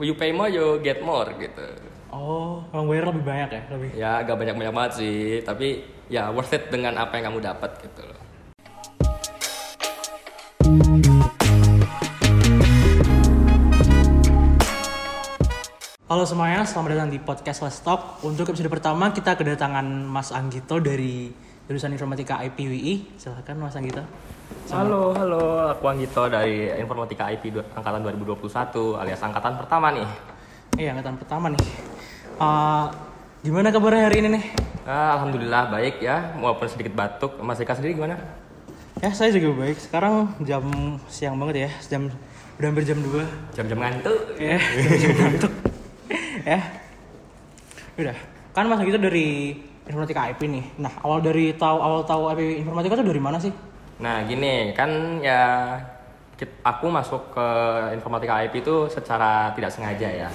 you pay more you get more gitu Oh, emang bayar lebih banyak ya, lebih. ya agak banyak banyak banget sih tapi ya worth it dengan apa yang kamu dapat gitu loh Halo semuanya, selamat datang di podcast Let's Talk. Untuk episode pertama kita kedatangan Mas Anggito dari jurusan Informatika IPWI. Silahkan Mas Anggito. Halo halo aku Anggito dari Informatika IP angkatan 2021 alias angkatan pertama nih Iya, angkatan pertama nih. Eh, gimana kabarnya hari ini nih? Ah, alhamdulillah baik ya walaupun sedikit batuk Mas Eka sendiri gimana Ya, saya juga baik. Sekarang jam siang banget ya, jam udah hampir jam 2. jam-jam ngantuk Ya, jam ngantuk. ya. Udah. Kan Mas Anggito dari Informatika IP nih. Nah, awal dari tahu awal tahu IP Informatika itu dari mana sih? Nah gini kan ya aku masuk ke informatika IP itu secara tidak sengaja ya.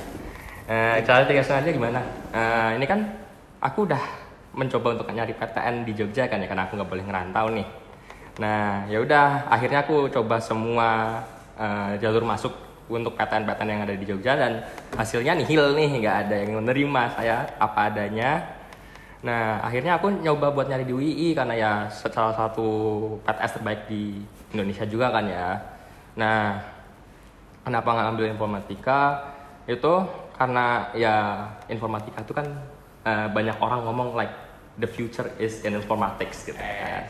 Eh, cara tidak sengaja gimana? Eh, ini kan aku udah mencoba untuk nyari PTN di Jogja kan ya karena aku nggak boleh ngerantau nih. Nah ya udah akhirnya aku coba semua eh, jalur masuk untuk PTN-PTN yang ada di Jogja dan hasilnya nihil nih nggak ada yang menerima saya apa adanya. Nah, akhirnya aku nyoba buat nyari di UII karena ya salah satu PTS terbaik di Indonesia juga kan ya. Nah, kenapa nggak ambil informatika? Itu karena ya informatika itu kan eh, banyak orang ngomong like the future is in informatics gitu kan.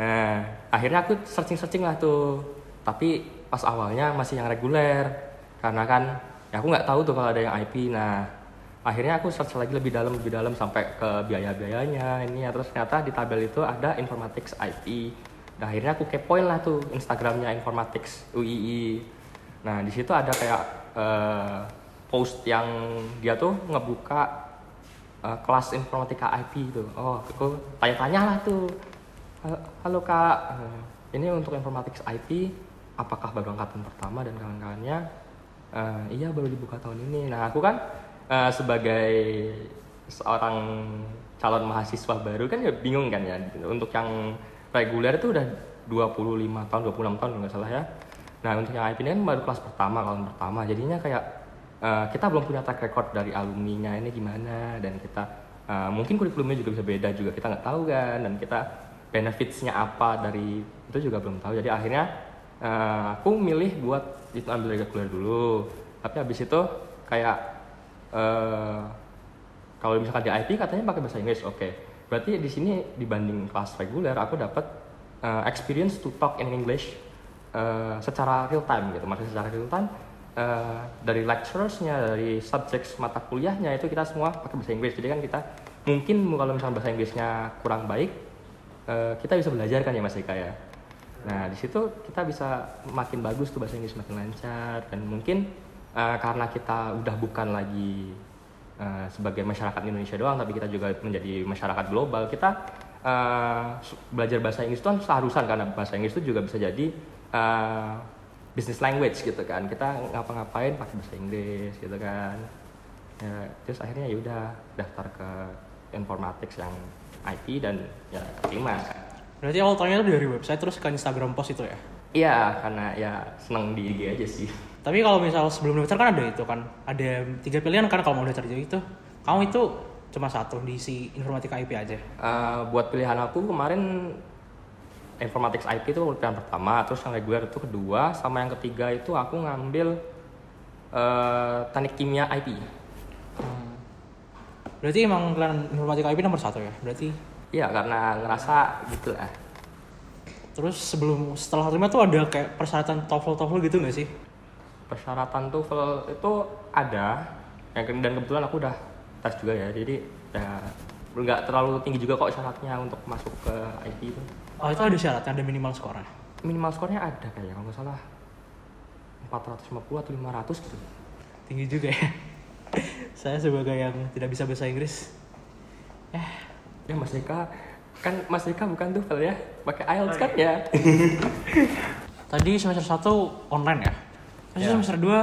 Nah, akhirnya aku searching-searching lah tuh. Tapi pas awalnya masih yang reguler karena kan ya aku nggak tahu tuh kalau ada yang IP. Nah, akhirnya aku search lagi lebih dalam lebih dalam sampai ke biaya-biayanya. Ini ya terus ternyata di tabel itu ada informatics IP nah akhirnya aku kepoin lah tuh Instagramnya informatics UII nah di situ ada kayak eh, post yang dia tuh ngebuka eh, kelas informatika IP tuh. Oh aku tanya-tanya lah tuh "Halo- halo kak. Eh, ini untuk informatics IP apakah baru angkatan pertama dan kawan-kawannya? Eh, iya baru dibuka tahun ini. Nah aku kan eh, sebagai seorang calon mahasiswa baru kan ya bingung kan ya. Untuk yang reguler itu udah 25 tahun 26 tahun kalau nggak salah ya. Nah untuk yang IP ini kan baru kelas pertama tahun pertama. Jadinya kayak eh, kita belum punya track record dari alumninya ini gimana dan kita eh, mungkin kurikulumnya juga bisa beda juga. Kita nggak tahu kan dan kita benefitsnya apa dari itu juga belum tahu. Jadi akhirnya eh, aku milih buat itu ambil reguler dulu. Tapi habis itu kayak eh, kalau misalkan di IP katanya pakai bahasa Inggris oke. Berarti di sini dibanding kelas reguler aku dapat eh, experience to talk in English eh, secara real time gitu. Maksudnya secara real time eh, dari lecturersnya dari subject mata kuliahnya itu kita semua pakai bahasa Inggris. Jadi kan kita mungkin kalau misalnya bahasa Inggrisnya kurang baik eh, kita bisa belajar kan ya Mas Eka ya? Nah, di situ kita bisa makin bagus tuh bahasa Inggris makin lancar dan mungkin eh, karena kita udah bukan lagi eh, sebagai masyarakat Indonesia doang, tapi kita juga menjadi masyarakat global. Kita su- belajar bahasa Inggris itu kan seharusan karena bahasa Inggris itu juga bisa jadi eh, business language gitu kan. Kita ngapa-ngapain pakai bahasa Inggris gitu kan. Ya, terus akhirnya ya udah daftar ke informatics yang IT dan ya terima. Berarti awal tahunnya itu dari website terus ke Instagram post itu ya? Iya, karena ya seneng di IG aja sih. Tapi kalau misal sebelum daftar kan ada itu kan, ada tiga pilihan kan kalau mau daftar jadi itu. Kamu itu cuma satu diisi informatika IP aja. Eh, buat pilihan aku kemarin informatics IP itu pilihan pertama, terus yang reguler itu kedua, sama yang ketiga itu aku ngambil eh, teknik kimia IP. Berarti emang kalian informatika IP nomor satu ya? Berarti Iya, karena ngerasa gitu lah. terus sebelum setelah terima tuh ada kayak persyaratan TOEFL TOEFL gitu nggak sih? Persyaratan TOEFL itu ada, yang dan kebetulan aku udah tes juga ya, jadi ya nggak terlalu tinggi juga kok syaratnya untuk masuk ke IP itu. Oh itu ada syaratnya, ada minimal skornya. Minimal skornya ada kayaknya, kalau nggak salah 450 atau 500 gitu. Tinggi juga ya. Saya sebagai yang tidak bisa bahasa Inggris, Ya Mas Eka, kan Mas Eka bukan TOEFL ya, pakai IELTS kan ya? tadi semester 1 online ya? Terus Ya. semester 2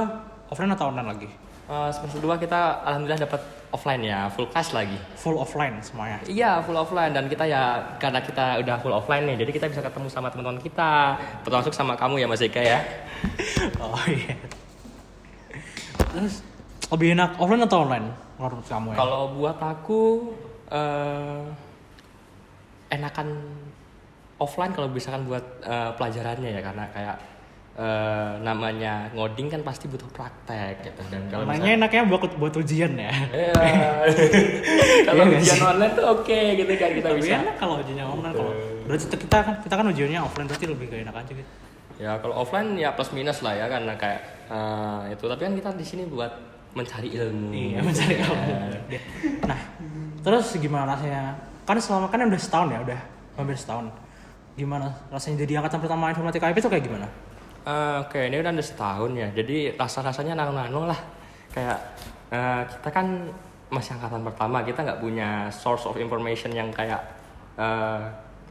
offline atau online lagi? Eh, semester 2 kita alhamdulillah dapat offline ya, full class lagi. Full offline semuanya. Iya, full offline dan kita ya karena kita udah full offline nih, jadi kita bisa ketemu sama teman-teman kita, termasuk sama kamu ya Mas Eka ya. Oh iya. terus lebih enak offline atau online menurut kamu ya? Kalau buat aku eh enakan offline kalau misalkan buat eh, pelajarannya ya karena kayak eh, namanya ngoding kan pasti butuh praktek gitu dan kalau Mainnya enaknya buat buat ujian ya. Iya. kalau Iya ujian sih? online tuh oke gitu kan kita Tapi bisa. enak kalau ujiannya online kalau berarti kita kan kita kan ujiannya offline berarti lebih gak enak aja gitu. Ya kalau offline ya plus minus lah ya karena kayak eh, itu tapi kan kita di sini buat mencari ilmu. Iya mencari Ya. ilmu. Nah terus gimana rasanya? Kan selama kan udah setahun ya udah hampir setahun. Gimana rasanya jadi angkatan pertama informatika IP itu kayak gimana? Eh, Oke, ini udah setahun ya. Jadi rasa-rasanya nano-nano lah. Kayak eh, kita kan masih angkatan pertama, kita nggak punya source of information yang kayak eh,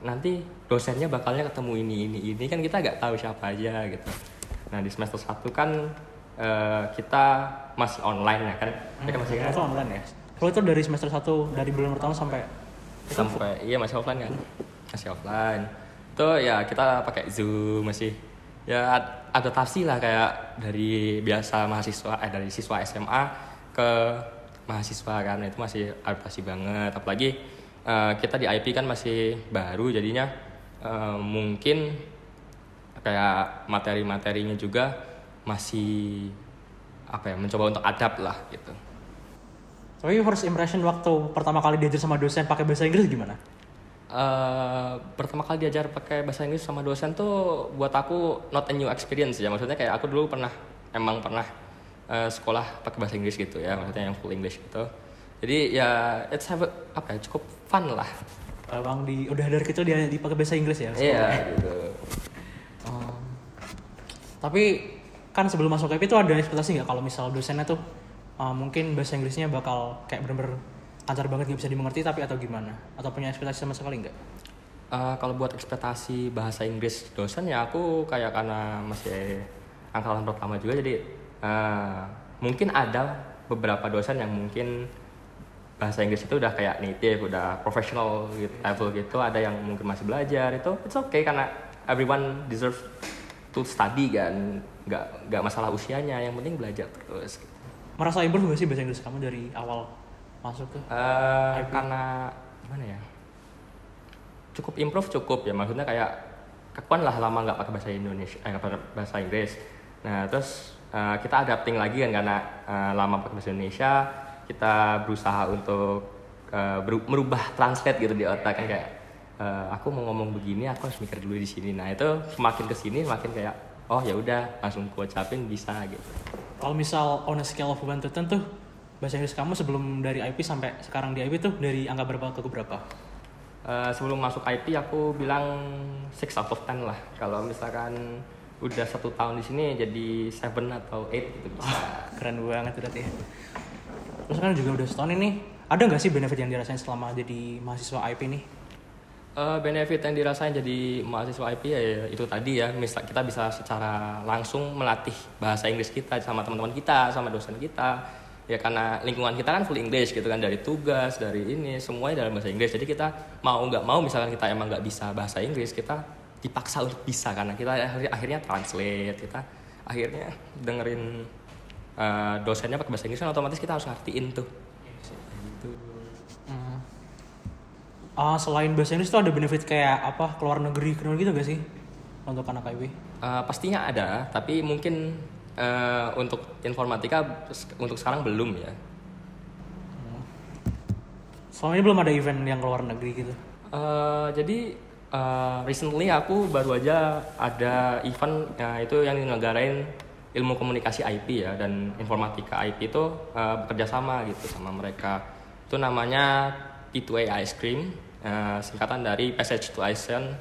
nanti dosennya bakalnya ketemu ini ini ini kan kita nggak tahu siapa aja gitu. Nah di semester 1 kan eh, kita masih online ya kan. Kita masih Itu online ya. Kalau itu dari semester 1 dari bulan pertama sampai sampai iya masih offline kan masih offline itu ya kita pakai zoom masih ya ad- adaptasi lah kayak dari biasa mahasiswa eh dari siswa SMA ke mahasiswa kan. Itu masih adaptasi banget. Apalagi eh, kita di IP kan masih baru jadinya. Eh, mungkin kayak materi-materinya juga masih apa ya mencoba untuk adapt lah gitu. Tapi first impression waktu pertama kali diajar sama dosen pakai bahasa Inggris gimana? Eh, pertama kali diajar pakai bahasa Inggris sama dosen tuh buat aku not a new experience ya maksudnya kayak aku dulu pernah emang pernah eh, sekolah pakai bahasa Inggris gitu ya maksudnya yang full English gitu jadi ya it's have a- apa ya cukup fun lah Bang di udah dari kecil dia dipakai bahasa Inggris ya? iya gitu Oh. Tapi kan sebelum masuk IP itu ada ekspektasi nggak kalau misal dosennya tuh uh, mungkin bahasa Inggrisnya bakal kayak bener-bener lancar banget gak bisa dimengerti tapi atau gimana? Atau punya ekspektasi sama sekali nggak? Eh, kalau buat ekspektasi bahasa Inggris dosen ya aku kayak karena masih angkatan pertama juga jadi eh, mungkin ada beberapa dosen yang mungkin bahasa Inggris itu udah kayak native, udah professional gitu, level gitu. Ada yang mungkin masih belajar itu it's okay karena everyone deserve to study kan, nggak nggak masalah usianya, yang penting belajar terus. Gitu. Merasa improve gak sih bahasa Inggris kamu dari awal masuk tuh? Eh, karena gimana ya? Cukup improve cukup ya. Maksudnya kayak kapan lah lama nggak pakai bahasa Indonesia eh, bahasa Inggris. Nah terus eh, kita adapting lagi kan karena eh, lama pakai bahasa Indonesia kita berusaha untuk beru- merubah translate gitu di otak kan kayak eh, aku mau ngomong begini aku harus mikir dulu di sini. Nah itu semakin ke sini semakin kayak oh ya udah langsung ku ucapin bisa gitu. Kalau misal on a scale of 1 to 10 tuh bahasa Inggris kamu sebelum dari IP sampai sekarang di IP tuh dari angka berapa ke berapa? Eh, sebelum masuk IP aku bilang 6 out of 10 lah. Kalau misalkan udah satu tahun di sini jadi 7 atau 8 gitu bisa. Keren banget berarti ya. Terus kan juga udah setahun ini, ada nggak sih benefit yang dirasain selama jadi mahasiswa IP nih? Eh, benefit yang dirasain jadi mahasiswa IP ya, ya itu tadi ya, misal kita bisa secara langsung melatih bahasa Inggris kita sama teman-teman kita, sama dosen kita. Ya karena lingkungan kita kan full English gitu kan dari tugas, dari ini semuanya dalam bahasa Inggris. Jadi kita mau nggak mau misalkan kita emang nggak bisa bahasa Inggris, kita dipaksa untuk bisa karena kita akhirnya, translate, kita akhirnya dengerin eh, dosennya pakai bahasa Inggris kan otomatis kita harus ngertiin tuh. Gitu. Hmm. Ah, selain bahasa Inggris tuh ada benefit kayak apa keluar negeri keluar gitu gak sih untuk anak IB? Eh, pastinya ada, tapi mungkin eh, untuk informatika untuk sekarang belum ya. Soalnya belum ada event yang keluar negeri gitu. Eh, jadi eh, recently aku baru aja ada event ya, itu yang negarain ilmu komunikasi IP ya dan informatika IP itu eh, bekerja sama gitu sama mereka. Itu namanya P2A Ice Cream, eh, singkatan dari Passage to ASEAN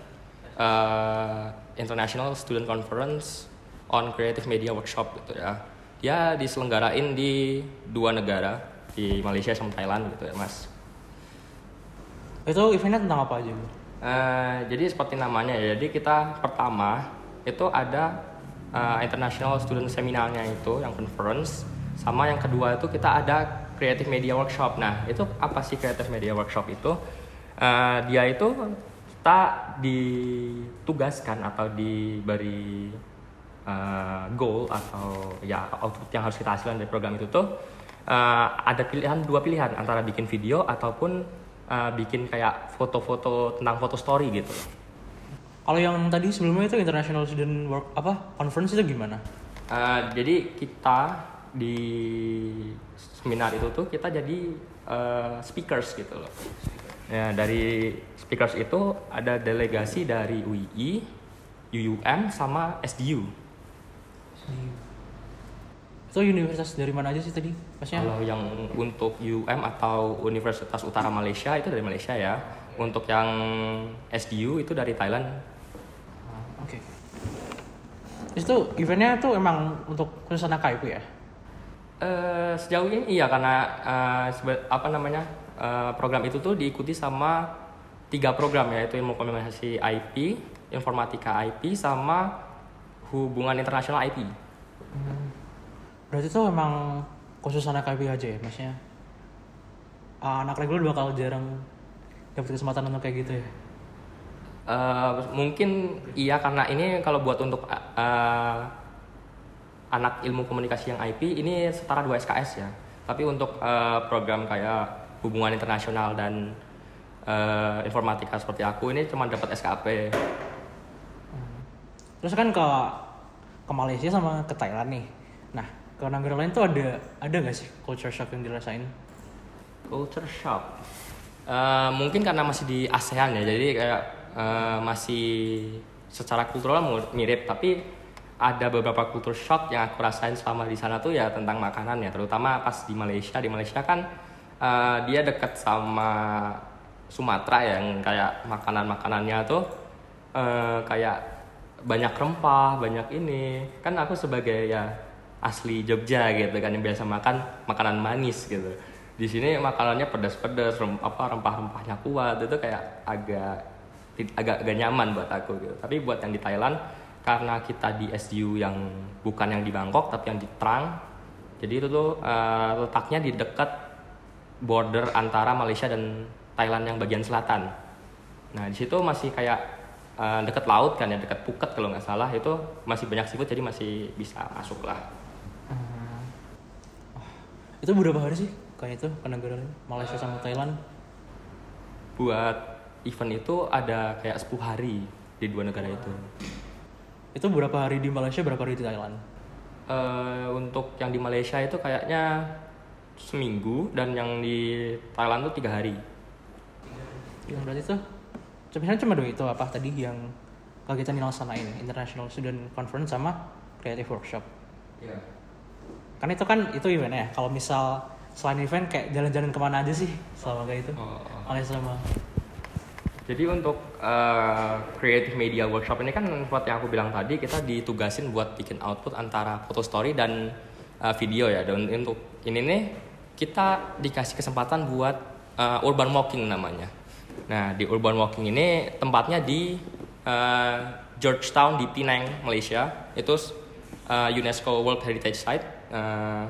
eh, International Student Conference on Creative Media Workshop gitu ya. Dia diselenggarain di dua negara di Malaysia sama Thailand gitu ya mas. Itu eventnya tentang apa aja? Bu? Eh, jadi seperti namanya ya. Jadi kita pertama itu ada eh, international student seminarnya itu yang conference sama yang kedua itu kita ada creative media workshop. Nah, itu apa sih creative media workshop itu? Eh, dia itu kita ditugaskan atau diberi uh, goal atau ya output yang harus kita hasilkan dari program itu tuh uh, ada pilihan dua pilihan antara bikin video ataupun uh, bikin kayak foto-foto tentang foto story gitu. Kalau yang tadi sebelumnya itu International Student Work apa conference itu gimana? Uh, jadi kita di seminar itu tuh kita jadi uh, speakers gitu loh. Ya, dari speakers itu ada delegasi dari UI, UUM sama SDU. Itu universitas dari mana aja sih tadi? Maksudnya Kalau yang untuk UUM atau Universitas Utara Malaysia itu dari Malaysia ya. Untuk yang SDU itu dari Thailand. Ah, Oke. Terus itu eventnya tuh emang untuk khusus anak KIP ya? Eh, sejauh ini iya karena sebe- apa namanya eh, program itu tuh diikuti sama tiga program yaitu ilmu komunikasi IP, informatika IP, sama hubungan internasional IP. Berarti tuh emang khusus anak KIP aja ya, maksudnya ah, anak reguler bakal jarang dapat kesempatan untuk kayak gitu ya. Eh, mungkin iya karena ini kalau buat untuk eh, anak ilmu komunikasi yang IP ini setara 2 SKS ya. Tapi untuk eh, program kayak hubungan internasional dan eh, informatika seperti aku ini cuma dapat SKP. Terus kan ke ke Malaysia sama ke Thailand nih. Nah, ke negara lain tuh ada ada gak sih culture shock yang dirasain? Culture shock. Eh, mungkin karena masih di ASEAN ya, jadi kayak eh, masih secara kultural mirip, tapi ada beberapa culture shock yang aku rasain selama di sana tuh ya tentang makanan ya, terutama pas di Malaysia. Di Malaysia kan eh, dia dekat sama Sumatera yang kayak makanan-makanannya tuh eh, kayak banyak rempah, banyak ini. Kan aku sebagai ya asli Jogja gitu kan yang biasa makan makanan manis gitu. Di sini makanannya pedas-pedas, rem, apa rempah-rempahnya kuat itu kayak agak agak agak nyaman buat aku gitu. Tapi buat yang di Thailand karena kita di SDU yang bukan yang di Bangkok tapi yang di Trang. Jadi itu tuh eh, letaknya di dekat border antara Malaysia dan Thailand yang bagian selatan. Nah di situ masih kayak eh, dekat laut kan ya dekat Phuket kalau nggak salah itu masih banyak seafood jadi masih bisa masuk lah. Itu berapa hari sih kayak itu ke negara lain? Malaysia sama Thailand? Buat event itu ada kayak 10 hari di dua negara itu. Itu berapa hari di Malaysia, berapa hari di Thailand? Eh, untuk yang di Malaysia itu kayaknya seminggu dan yang di Thailand tuh tiga hari. Yang berarti tuh sebenarnya cuma dua itu apa tadi yang kegiatan yang laksanain International Student Conference sama Creative Workshop. Iya. Kan itu kan itu eventnya. Kalau misal selain event kayak jalan-jalan ke mana aja sih selama kayak itu? Oh, oh. Malaysia sama Jadi untuk eh, creative media workshop ini kan seperti yang aku bilang tadi kita ditugasin buat bikin output antara foto story dan eh, video ya. Dan untuk ini nih kita dikasih kesempatan buat eh, urban walking namanya. Nah di urban walking ini tempatnya di eh, Georgetown di Penang Malaysia. Itu eh, UNESCO World Heritage Site. Eh,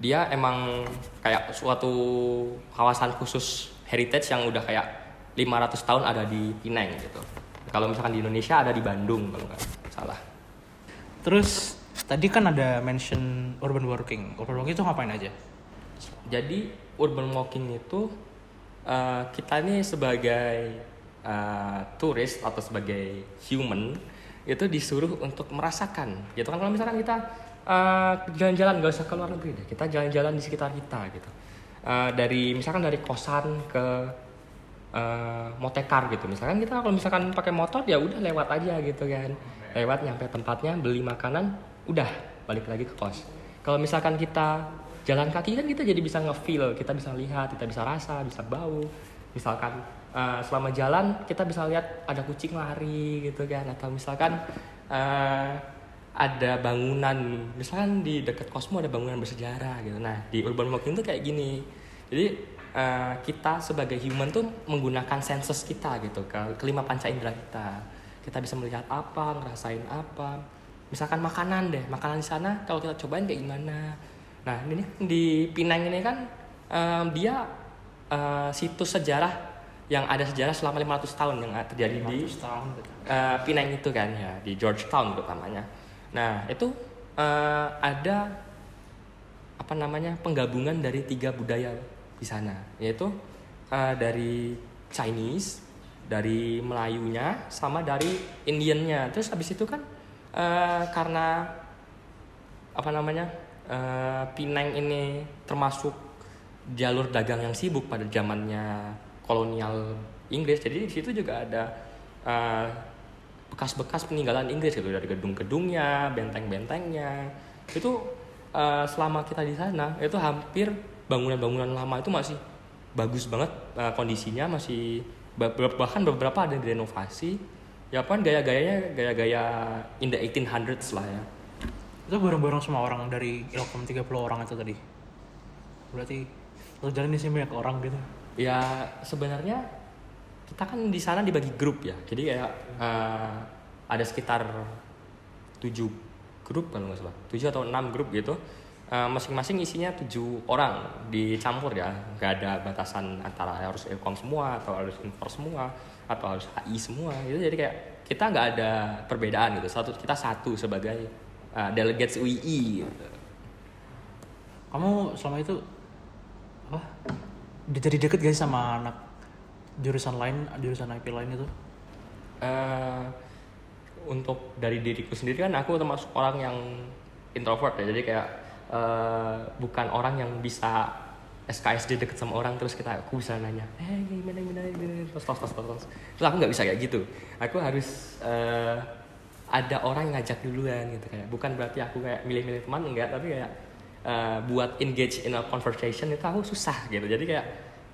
dia emang kayak suatu kawasan khusus heritage yang udah kayak 500 tahun ada di Pineng gitu. Kalau misalkan di Indonesia ada di Bandung kalau nggak salah. Terus tadi kan ada mention urban working. Urban working itu ngapain aja? Jadi urban walking itu eh, kita ini sebagai eh, turis atau sebagai human itu disuruh untuk merasakan. Gitu kan kalau misalkan kita eh, jalan-jalan nggak usah ke luar negeri deh, kita jalan-jalan di sekitar kita gitu. Eh, dari misalkan dari kosan ke eh, motekar gitu. Misalkan kita kalau misalkan pakai motor ya udah lewat aja gitu kan. Lewat nyampe tempatnya beli makanan, udah balik lagi ke kos. Kalau misalkan kita jalan kaki kan kita jadi bisa nge-feel, kita bisa lihat, kita bisa rasa, bisa bau. Misalkan eh, selama jalan kita bisa lihat ada kucing lari gitu kan atau misalkan eh, ada bangunan misalkan di dekat Cosmo ada bangunan bersejarah gitu. Nah, di urban walking tuh kayak gini. Jadi eh, kita sebagai human tuh menggunakan senses kita gitu ke kelima panca indera kita. Kita bisa melihat apa, ngerasain apa. Misalkan makanan deh, makanan di sana kalau kita cobain kayak gimana. Nah, ini di Pinang ini kan em, dia eh, situs sejarah yang ada sejarah selama 500 tahun yang terjadi di tahun gitu. eh, Pinang itu kan ya di Georgetown terutamanya. Nah itu eh, ada apa namanya penggabungan dari tiga budaya di sana, yaitu eh, dari Chinese, dari Melayunya, sama dari Indiannya. Terus habis itu kan eh, karena apa namanya eh, Pineng ini termasuk jalur dagang yang sibuk pada zamannya kolonial Inggris. Jadi di situ juga ada eh, bekas-bekas peninggalan Inggris gitu dari gedung-gedungnya, benteng-bentengnya. Itu eh, selama kita di sana itu hampir bangunan-bangunan lama itu masih bagus banget kondisinya masih bah- bahkan beberapa ada direnovasi. Ya kan gaya-gayanya gaya-gaya in the 1800s lah ya. Itu bareng-bareng semua orang dari Ilkom 30 orang itu tadi. Berarti lo jalan di sini banyak orang gitu. Ya sebenarnya kita kan di sana dibagi grup ya. Jadi kayak eh, ada sekitar tujuh grup kalau nggak salah, tujuh atau enam grup gitu. Eh, masing-masing isinya tujuh orang dicampur ya, nggak ada batasan antara harus Ilkom semua atau harus Infor semua atau harus HI semua gitu. Jadi kayak kita nggak ada perbedaan gitu. Satu kita satu sebagai eh, delegates UI gitu. Kamu selama itu apa? Jadi deket sih sama anak jurusan lain, jurusan IP lain itu? eh untuk dari diriku sendiri kan aku termasuk orang yang introvert ya jadi kayak eh, bukan orang yang bisa SKSD deket sama orang terus kita aku bisa nanya eh gimana gimana gimana terus terus terus terus terus aku nggak bisa kayak gitu aku harus eh, ada orang yang ngajak duluan gitu kayak bukan berarti aku kayak milih-milih teman enggak tapi kayak eh, buat engage in a conversation itu aku susah gitu. Jadi kayak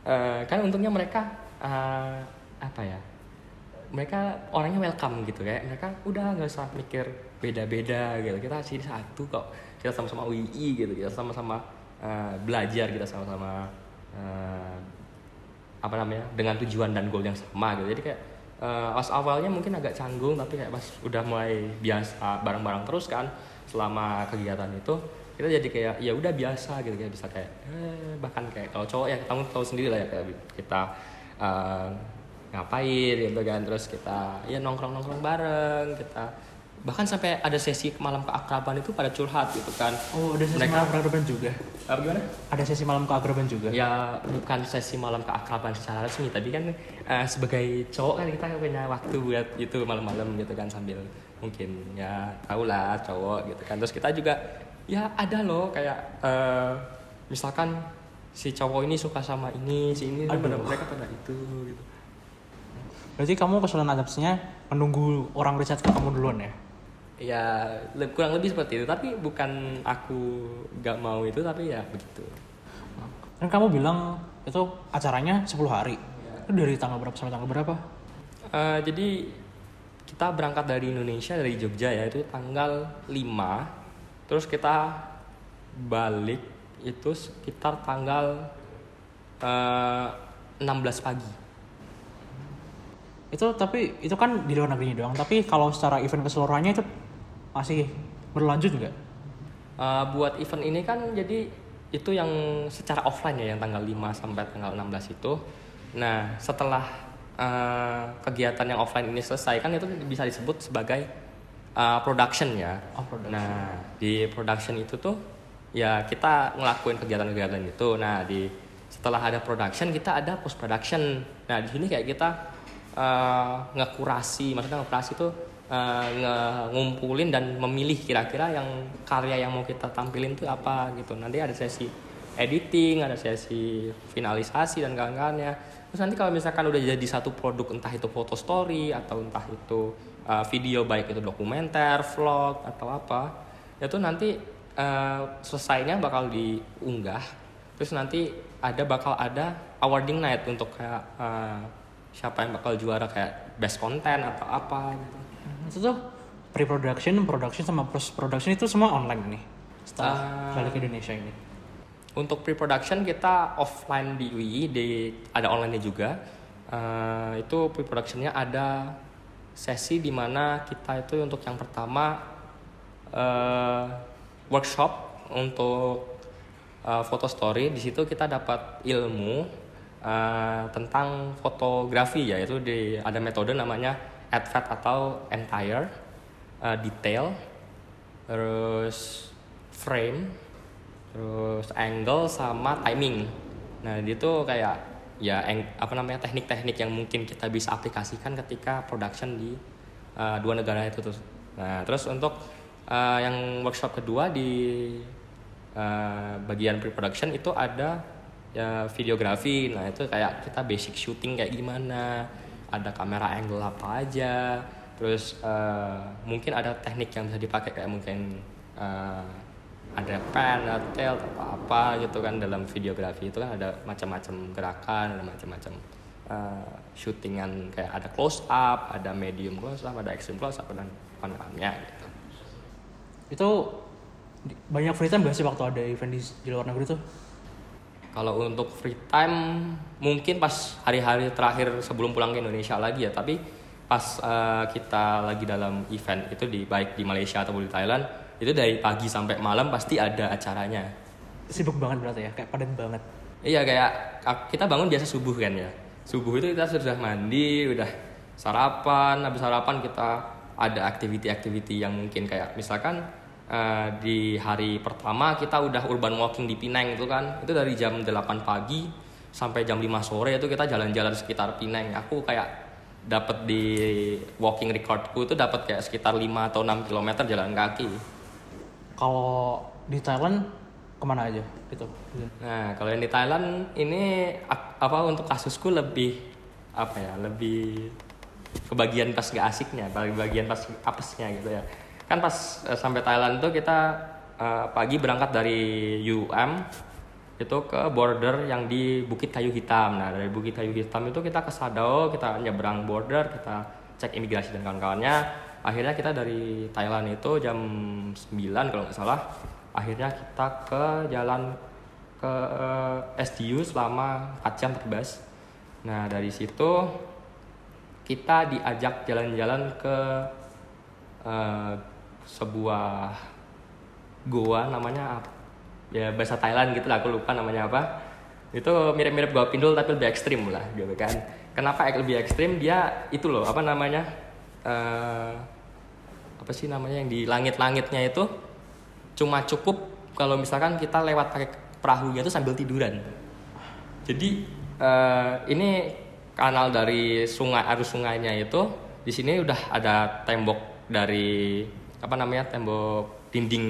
eh, kan untungnya mereka eh, apa ya mereka orangnya welcome gitu kayak mereka udah nggak usah mikir beda-beda gitu. Kita sini satu kok kita sama-sama UI gitu kita sama-sama eh, belajar kita sama-sama eh, apa namanya dengan tujuan dan goal yang sama gitu. Jadi kayak eh, pas awalnya mungkin agak canggung tapi kayak pas udah mulai biasa bareng-bareng terus kan selama kegiatan itu kita jadi kayak ya udah biasa gitu kayak bisa kayak eh, bahkan kayak kalau cowok ya kamu tahu sendiri lah ya kayak kita eh, ngapain gitu kan terus kita ya nongkrong nongkrong bareng kita bahkan sampai ada sesi malam keakraban itu pada curhat gitu kan Oh, ada sesi Mereka- malam keakraban juga. apa gimana Ada sesi malam keakraban juga. ya bukan sesi malam keakraban secara resmi tapi kan eh, sebagai cowok kan kita punya waktu buat itu malam-malam gitu kan sambil mungkin ya tau lah cowok gitu kan terus kita juga ya ada loh kayak eh, misalkan si cowok ini suka sama ini si ini Aduh. pada mereka pada itu gitu Berarti kamu kesulitan adaptasinya menunggu orang riset ke kamu duluan ya? Ya kurang lebih seperti itu tapi bukan aku gak mau itu tapi ya begitu Kan kamu bilang itu acaranya 10 hari. Itu dari tanggal berapa sampai tanggal berapa? Eh, jadi kita berangkat dari Indonesia dari Jogja ya itu tanggal 5 terus kita balik itu sekitar tanggal eh, 16 pagi Itu tapi itu kan di luar negerinya doang. Tapi kalau secara event keseluruhannya itu masih berlanjut nggak? Eh, buat event ini kan jadi itu yang secara offline ya yang tanggal 5 sampai tanggal 16 itu. Nah, setelah eh, kegiatan yang offline ini selesai kan itu bisa disebut sebagai eh, production ya. Oh, production. Nah, di production itu tuh ya kita ngelakuin kegiatan-kegiatan itu. Nah, di setelah ada production kita ada post production. Nah, di sini kayak kita eh, ngekurasi, maksudnya ngekurasi itu nge- ngumpulin dan memilih kira-kira yang karya yang mau kita tampilin tuh apa gitu. Nanti ada sesi editing, ada sesi finalisasi dan kawan-kawannya. Terus nanti kalau misalkan udah jadi satu produk entah itu foto story atau entah itu uh, video baik itu dokumenter, vlog atau apa, itu nanti uh, selesainya bakal diunggah. Terus nanti ada bakal ada awarding night untuk kayak uh, siapa yang bakal juara kayak best content atau apa gitu. Itu tuh pre-production, production sama post production itu semua online nih. Setelah Ah. balik ke Indonesia ini. Untuk pre-production kita offline di UI, di ada online juga. Eh, itu pre-productionnya ada sesi di mana kita itu untuk yang pertama eh, workshop untuk eh, foto story. Di situ kita dapat ilmu eh, tentang fotografi ya. Itu di ada metode namanya ADVAT atau entire eh, detail terus frame, terus angle sama timing. Nah, itu kayak ya eng- apa namanya teknik-teknik yang mungkin kita bisa aplikasikan ketika production di uh, dua negara itu tuh. Nah, terus untuk uh, yang workshop kedua di uh, bagian pre-production itu ada ya videografi. Nah, itu kayak kita basic shooting kayak gimana, ada kamera angle apa aja, terus uh, mungkin ada teknik yang bisa dipakai kayak mungkin uh, ada pan, ada tail, apa apa gitu kan dalam videografi itu kan ada macam-macam gerakan, ada macam-macam uh, shootingan kayak ada close up, ada medium close up, ada extreme close up dan panoramanya gitu. Itu banyak free time gak sih waktu ada event di, di luar negeri tuh? Kalau untuk free time mungkin pas hari-hari terakhir sebelum pulang ke Indonesia lagi ya, tapi pas uh, kita lagi dalam event itu di baik di Malaysia atau di Thailand itu dari pagi sampai malam pasti ada acaranya. Sibuk banget berarti ya, kayak padat banget. Iya kayak ak- kita bangun biasa subuh kan ya. Subuh itu kita sudah mandi, udah sarapan, habis sarapan kita ada aktiviti-aktiviti yang mungkin kayak misalkan eh, di hari pertama kita udah urban walking di Pineng itu kan. Itu dari jam 8 pagi sampai jam 5 sore itu kita jalan-jalan sekitar Pineng. Aku kayak dapat di walking recordku itu dapat kayak sekitar 5 atau 6 km jalan kaki. Kalau di Thailand ke mana aja gitu? Nah, kalau yang di Thailand ini apa untuk kasusku lebih apa ya, lebih kebagian pas gak asiknya, bagian pas apesnya gitu ya. Kan pas eh, sampai Thailand tuh kita eh, pagi berangkat dari UM itu ke border yang di Bukit Kayu Hitam. Nah, dari Bukit Kayu Hitam itu kita ke Sadao, kita nyebrang border, kita cek imigrasi dan kawan-kawannya. Akhirnya kita dari Thailand itu jam 9 kalau nggak salah. Akhirnya kita ke jalan ke eh, SDU selama 4 jam terbas. Nah, dari situ kita diajak jalan-jalan ke eh, sebuah goa namanya apa? ya bahasa Thailand gitu lah aku lupa namanya apa. Itu mirip-mirip goa pindul tapi lebih ekstrim lah gitu kan. Kenapa ek- lebih ekstrim? Dia itu loh apa namanya eh, apa sih namanya yang di langit-langitnya itu cuma cukup kalau misalkan kita lewat pakai perahunya itu sambil tiduran. Jadi eh, ini kanal dari sungai arus sungainya itu di sini udah ada tembok dari apa namanya tembok dinding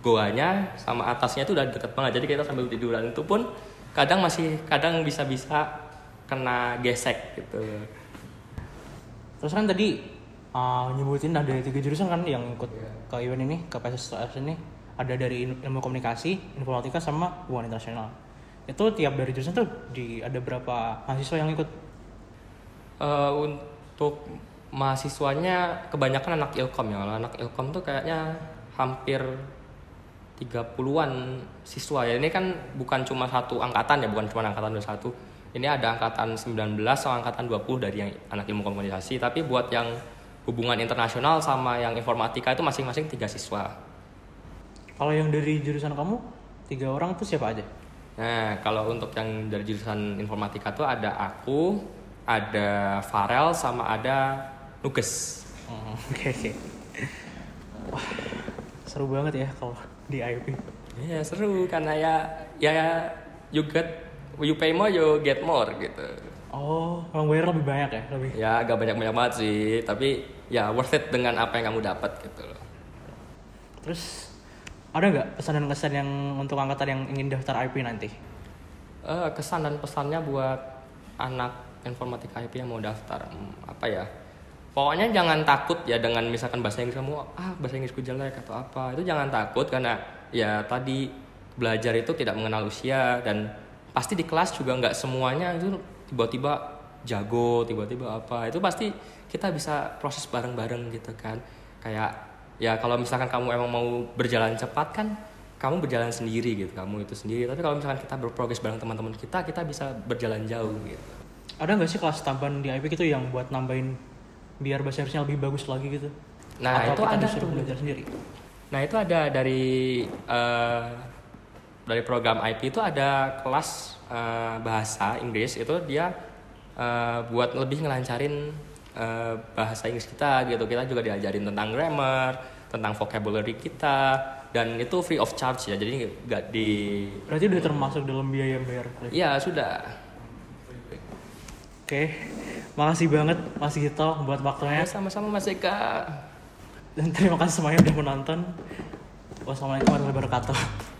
goanya sama atasnya itu udah deket banget jadi kita sambil tiduran itu pun kadang masih kadang bisa-bisa kena gesek gitu Terus kan tadi uh, nyebutin ada tiga jurusan kan yang ikut ke event ini, ke PSS ini. Ada dari il- ilmu komunikasi, informatika, sama hubungan internasional. Itu tiap dari jurusan tuh di ada berapa mahasiswa yang ikut? Eh, untuk mahasiswanya kebanyakan anak ilkom ya. Kalau anak ilkom tuh kayaknya hampir 30-an siswa ya. Ini kan bukan cuma satu angkatan ya bukan cuma angkatan 21 ini ada angkatan 19 sama angkatan 20 dari yang anak ilmu komunikasi. Tapi buat yang hubungan internasional sama yang informatika itu masing-masing tiga siswa. Kalau yang dari jurusan kamu tiga orang tuh siapa aja? Nah, kalau untuk yang dari jurusan informatika tuh ada aku, ada Farel, sama ada Nuges. Oh, Oke oke. Wah seru banget ya kalau di IP. Iya seru karena ya ya you get you pay more you get more gitu. Oh, orang bayar lebih banyak ya, lebih. Ya agak banyak banyak banget sih, tapi ya worth it dengan apa yang kamu dapat gitu loh. Terus ada nggak pesan dan kesan yang untuk angkatan yang ingin daftar IP nanti? Eh, kesan dan pesannya buat anak informatika IP yang mau daftar hmm, apa ya pokoknya jangan takut ya dengan misalkan bahasa Inggris kamu ah bahasa Inggrisku jelek atau apa. Itu jangan takut karena ya tadi belajar itu tidak mengenal usia dan pasti di kelas juga nggak semuanya itu tiba-tiba jago tiba-tiba apa. Itu pasti kita bisa proses bareng-bareng gitu kan. Kayak ya kalau misalkan kamu emang mau berjalan cepat kan kamu berjalan sendiri gitu kamu itu sendiri. Tapi kalau misalkan kita berprogres bareng teman-teman kita kita bisa berjalan jauh gitu. Ada nggak sih kelas tambahan di IP gitu yang buat nambahin biar bahasa Inggrisnya lebih bagus lagi gitu? Nah, Atau itu kita ada tuh. belajar sendiri? Nah itu ada dari eh, dari program IP itu ada kelas eh, bahasa Inggris itu dia eh, buat lebih ngelancarin eh, bahasa Inggris kita gitu. Kita juga diajarin tentang grammar, tentang vocabulary kita dan itu free of charge ya jadi nggak di Berarti udah termasuk dalam biaya yang bayar. Oke, ya sudah makasih banget Mas Gito buat ya waktunya sama-sama Mas Eka dan terima kasih semuanya udah menonton. Wassalamualaikum warahmatullahi wabarakatuh.